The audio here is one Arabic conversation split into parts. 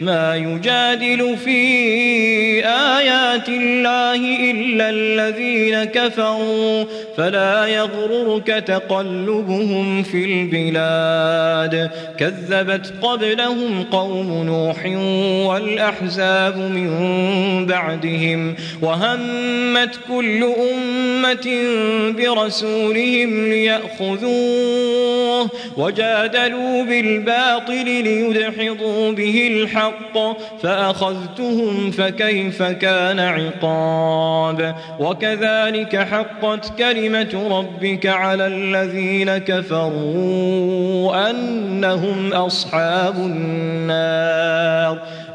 ما يجادل في آيات الله إلا الذين كفروا. فلا يغررك تقلبهم في البلاد. كذبت قبلهم قوم نوح والأحزاب من بعدهم. وهمت كل أمة برسولهم ليأخذوه. وجادلوا بالباطل ليدحضوا به الحق. فأخذتهم فكيف كان عقاب وكذلك حقت كلمة ربك على الذين كفروا أنهم أصحاب النار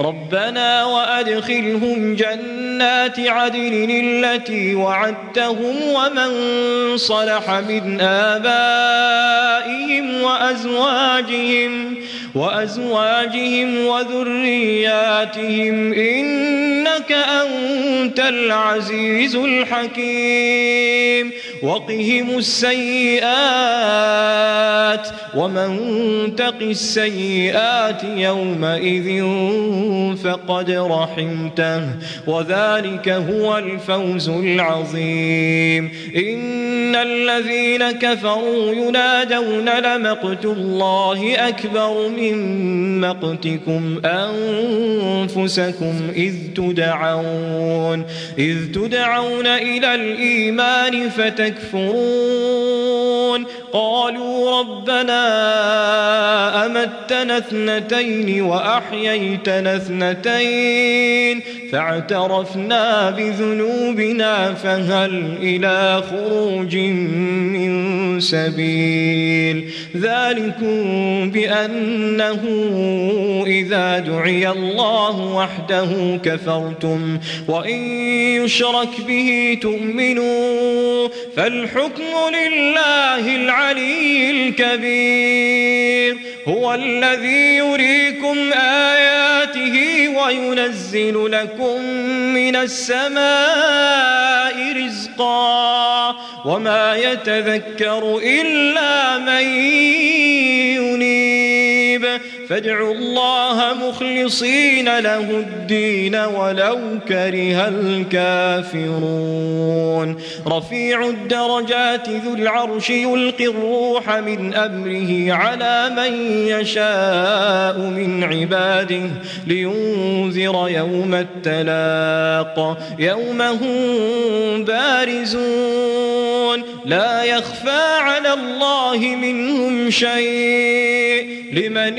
ربنا وأدخلهم جنات عدن التي وعدتهم ومن صلح من آبائهم وأزواجهم وأزواجهم وذرياتهم. إنك أنت العزيز الحكيم. وقهم السيئات ومن تق السيئات يومئذ فقد رحمته. وذلك هو الفوز العظيم. إن الذين كفروا ينادون لمقت الله أكبر من مقتكم أنفسكم إذ تدعون. إذ تدعون إلى الإيمان فتكفرون قالوا ربنا أمتنا اثنتين وأحييتنا اثنتين فاعترفنا بذنوبنا فهل إلى خروج من سبيل ذلكم بأنه إذا دعي الله وحده كفرتم وإن يشرك به تؤمنوا فالحكم لله العلي الكبير. هو الذي يريكم آياته وينزل لكم من السماء رزقا وما يتذكر إلا من فادعوا الله مخلصين له الدين ولو كره الكافرون. رفيع الدرجات ذو العرش يلقي الروح من أمره على من يشاء من عباده لينذر يوم التلاق. يوم هم بارزون. لا يخفى على الله منهم شيء. لمن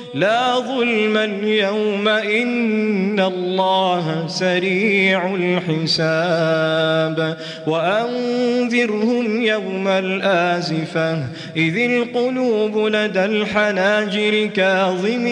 لا ظلم اليوم إن الله سريع الحساب. وأنذرهم يوم الآزفة إذ القلوب لدى الحناجر كاظمين.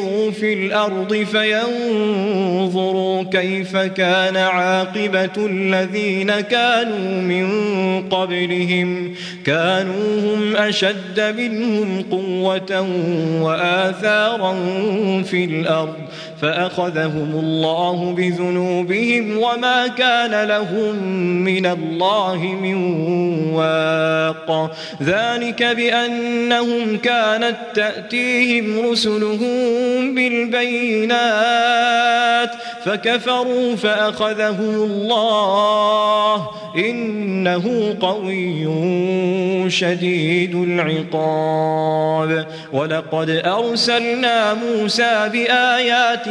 يسيروا في الأرض فينظروا كيف كان عاقبة الذين كانوا من قبلهم. كانوا هم أشد منهم قوة وآثارا في الأرض. فأخذهم الله بذنوبهم وما كان لهم من الله من واق. ذلك بأنهم كانت تأتيهم رسلهم بالبينات. فكفروا فأخذهم الله. إنه قوي شديد العقاب. ولقد أرسلنا موسى بآياتنا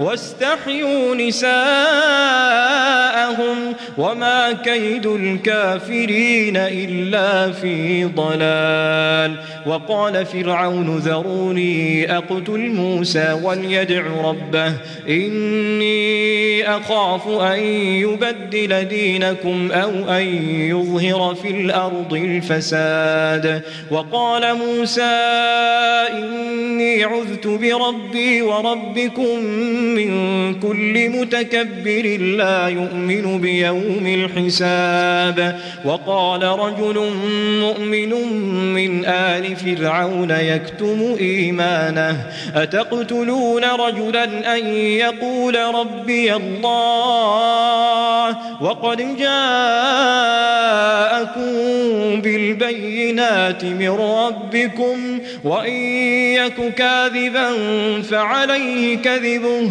واستحيوا نساءهم وما كيد الكافرين إلا في ضلال. وقال فرعون ذروني أقتل موسى وليدع ربه إني أخاف أن يبدل دينكم أو أن يظهر في الأرض الفساد. وقال موسى إني عذت بربي وربكم من كل متكبر لا يؤمن بيوم الحساب. وقال رجل مؤمن من آل فرعون يكتم إيمانه أتقتلون رجلا أن يقول ربي الله؟ وقد جاءكم بالبينات من ربكم وإن يك كاذبا فعليه كذبه.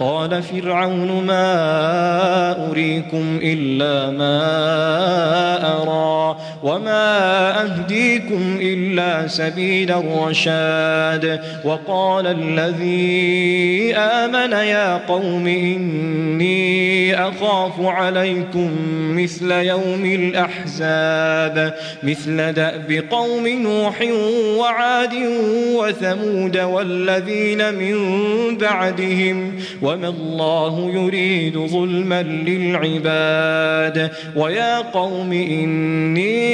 قال فرعون ما أريكم إلا ما أرى. وما أهديكم إلا سبيل الرشاد وقال الذي آمن يا قوم إني أخاف عليكم مثل يوم الأحزاب مثل دأب قوم نوح وعاد وثمود والذين من بعدهم وما الله يريد ظلما للعباد ويا قوم إني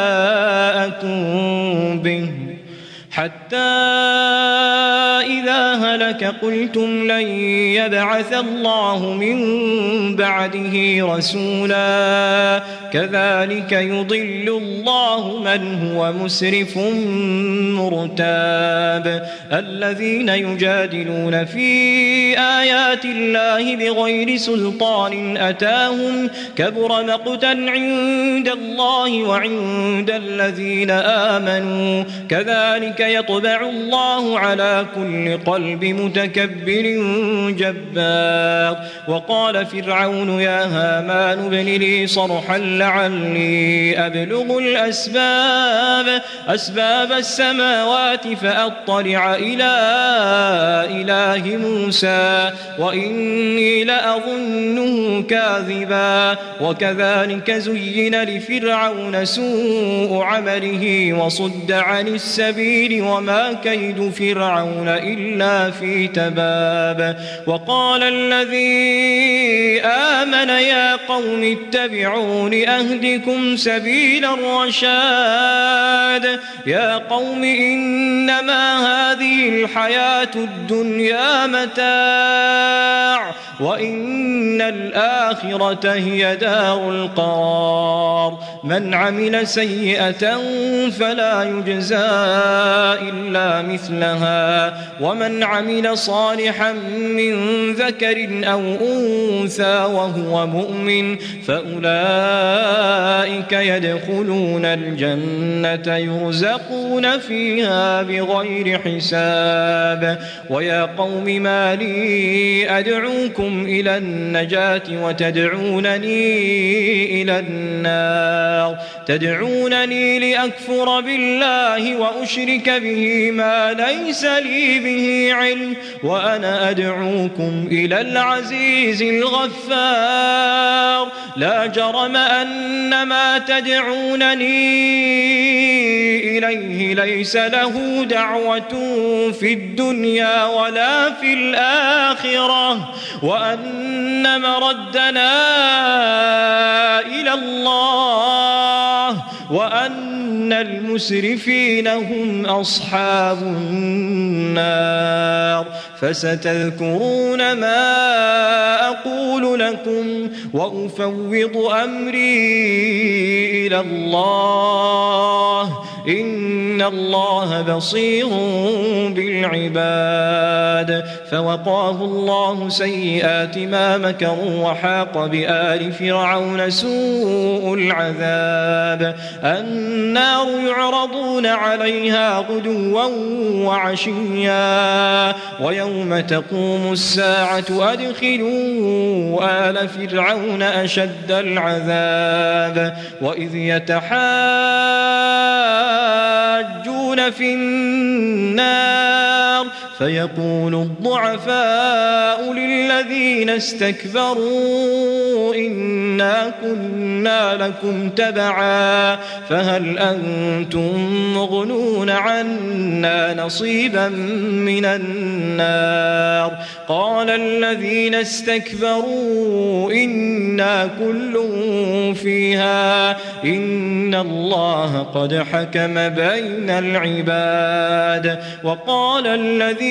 به. حتى إذا هلك قلتم لن يبعث الله من بعده رسولا. كذلك يضل الله من هو مسرف مرتاب. الذين يجادلون في آيات الله بغير سلطان أتاهم كبر مقتا عند الله وعند الذين آمنوا. كذلك يطبع الله على كل قلب متكبر جبار. وقال فرعون يا هامان ابن لي صرحا لعلي أبلغ الأسباب أسباب السماوات فأطلع إلى إله موسى وإني لأظنه كاذبا. وكذلك زين لفرعون سوء عمله وصد عن السبيل وما كيد فرعون إلا في تباب. وقال الذي آمن يا قوم اتبعون أهدكم سبيل الرشاد. يا قوم إنما هذه الحياة الدنيا متاع وإن الآخرة هي دار القرار. من عمل سيئة فلا يجزى إلا مثلها ومن عمل صالحا من ذكر أو أنثى وهو مؤمن فأولئك يدخلون الجنة يرزقون فيها بغير حساب. ويا قوم ما لي أدعوكم إلى النجاة وتدعونني إلى النار. تدعونني لأكفر بالله وأشرك به ما ليس لي به علم. وأنا أدعوكم إلى العزيز الغفار. لا جرم أن ما تدعونني إليه ليس له دعوة في الدنيا ولا في الآخرة وأن مردنا إلى الله وأن المسرفين هم أصحاب النار. فستذكرون ما أقول لكم وأفوض أمري إلى الله. إن الله بصير بالعباد فوقاه الله سيئات ما مكروا وحاق بآل فرعون سوء العذاب النار يعرضون عليها غدوا وعشيا ويوم تقوم الساعة أدخلوا آل فرعون أشد العذاب وإذ يتحاجون في النار. فيقول الضعفاء للذين استكبروا إنا كنا لكم تبعا فهل أنتم مغنون عنا نصيبا من النار قال الذين استكبروا إنا كل فيها إن الله قد حكم بين العباد وقال الذين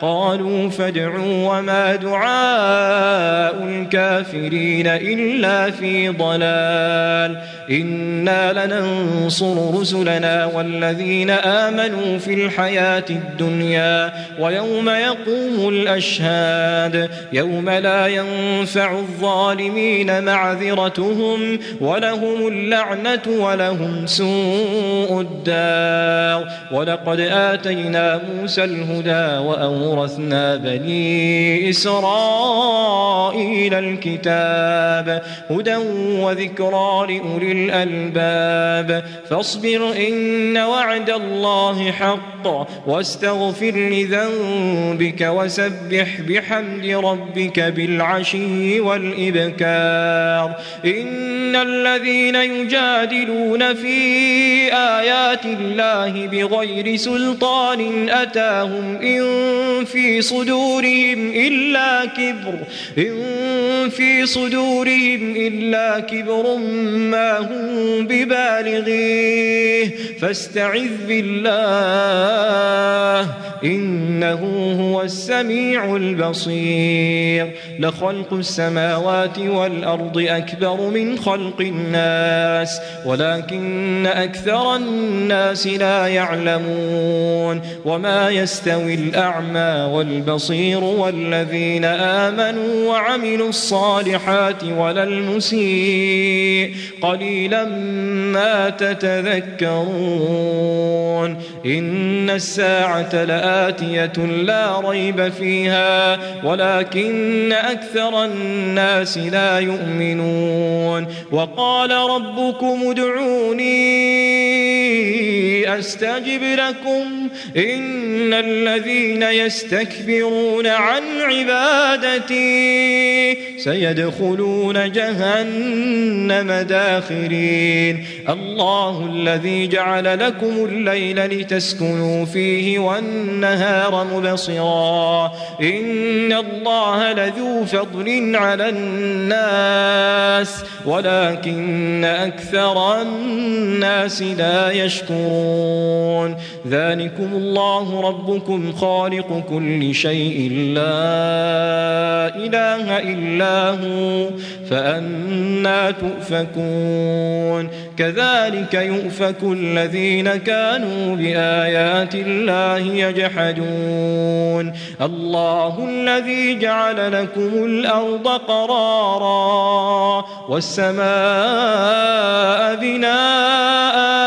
قالوا فادعوا وما دعاء الكافرين إلا في ضلال. إنا لننصر رسلنا والذين آمنوا في الحياة الدنيا ويوم يقوم الأشهاد. يوم لا ينفع الظالمين معذرتهم ولهم اللعنة ولهم سوء الدار. ولقد آتينا موسى الهدى وأورثنا بني إسرائيل الكتاب هدى وذكرى لأولي الألباب. فاصبر إن وعد الله حق واستغفر لذنبك وسبح بحمد ربك بالعشي والإبكار. إن الذين يجادلون في آيات الله بغير سلطان أتاهم إن في صدورهم إلا كبر إن في صدورهم إلا كبر ما هم ببالغيه فاستعذ بالله إنه هو السميع البصير لخلق السماوات والأرض أكبر من خلق الناس ولكن أكثر الناس لا يعلمون وما يستوي الأعمى والبصير والذين آمنوا وعملوا الصالحات ولا المسيء قليلا ما تتذكرون إن الساعة لآتية لا ريب فيها ولكن أكثر الناس لا يؤمنون وقال ربكم ادعوني أستجب لكم إن الذين يستكبرون عن عبادتي سيدخلون جهنم داخرين. الله الذي جعل لكم الليل لتسكنوا فيه والنهار مبصرا. إن الله لذو فضل على الناس ولكن أكثر الناس لا يشكرون. ذلكم الله ربكم خالق كل شيء لا إله إلا هو فأنا تؤفكون. كذلك يؤفك الذين كانوا بآيات الله يجحدون. الله الذي جعل لكم الأرض قرارا والسماء بناءً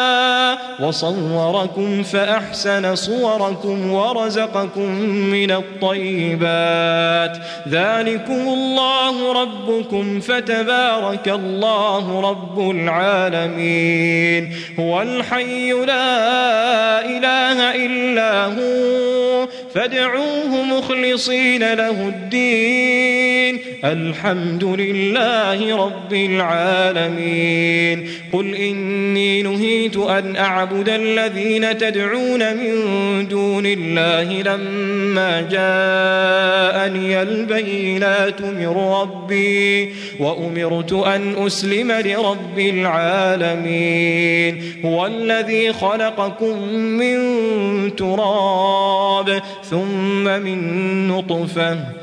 وصوركم فأحسن صوركم ورزقكم من الطيبات. ذلكم الله ربكم فتبارك الله رب العالمين. هو الحي لا إله إلا هو. فادعوه مخلصين له الدين. الحمد لله رب العالمين. قل إني نهيت أن أعبد الذين تدعون من دون الله لما جاءني البينات من ربي وأمرت أن أسلم لرب العالمين. هو الذي خلقكم من تراب ثم من نطفة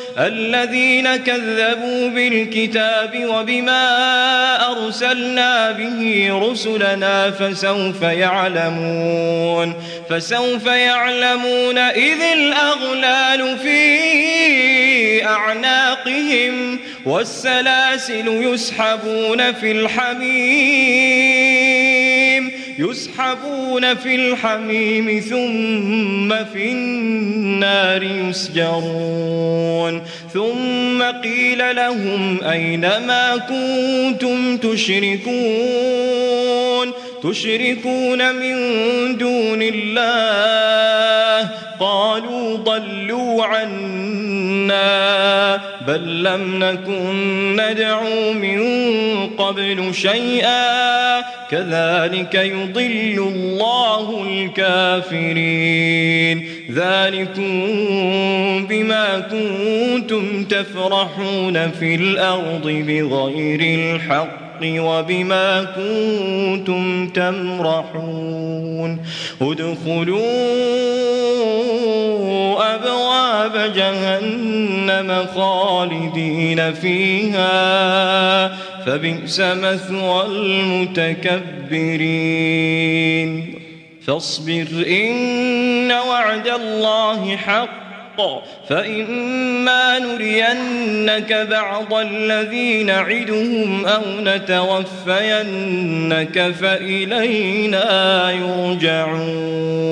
الذين كذبوا بالكتاب وبما أرسلنا به رسلنا فسوف يعلمون فسوف يعلمون إذ الأغلال في أعناقهم والسلاسل يسحبون في الحميم. يسحبون في الحميم ثم في النار يسجرون. ثم قيل لهم أين ما كنتم تشركون؟ تشركون من دون الله. قالوا ضلوا عنا بل لم نكن ندعو من قبل شيئا. كذلك يضل الله الكافرين. ذلكم بما كنتم تفرحون في الأرض بغير الحق. وبما كنتم تمرحون. ادخلوا أبواب جهنم خالدين فيها. فبئس مثوى المتكبرين. فاصبر إن وعد الله حق. فإما نرينك بعض الذي نعدهم أو نتوفينك فإلينا يرجعون.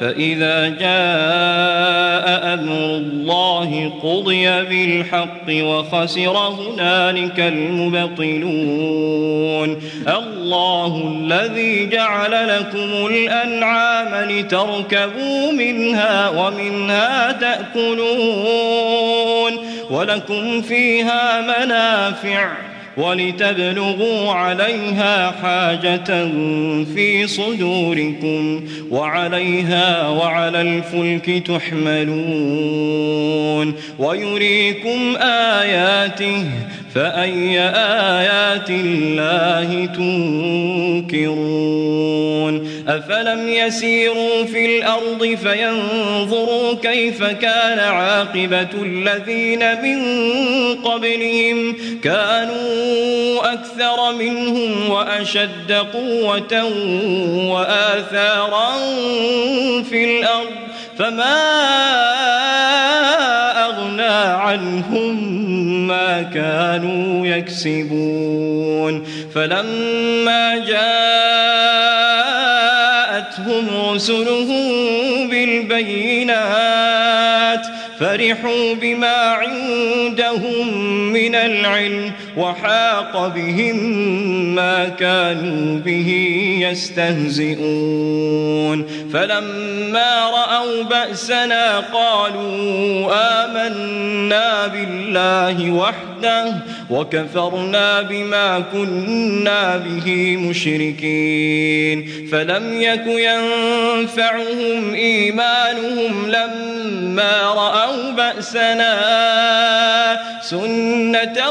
فإذا جاء أمر الله قضي بالحق وخسر هنالك المبطلون. الله الذي جعل لكم الأنعام لتركبوا منها ومنها تأكلون. ولكم فيها منافع. ولتبلغوا عليها حاجة في صدوركم وعليها وعلى الفلك تحملون ويريكم آياته فأي آيات الله تنكرون؟ أفلم يسيروا في الأرض فينظروا كيف كان عاقبة الذين من قبلهم؟ كانوا أكثر منهم وأشد قوة وآثارا في الأرض فما أغنى عنهم كانوا يكسبون. فلما جاءتهم رسلهم بالبينات فرحوا بما عندهم من العلم. وحاق بهم ما كانوا به يستهزئون. فلما رأوا بأسنا قالوا آمنا بالله وحده وكفرنا بما كنا به مشركين. فلم يك ينفعهم إيمانهم لما رأوا بأسنا. سنة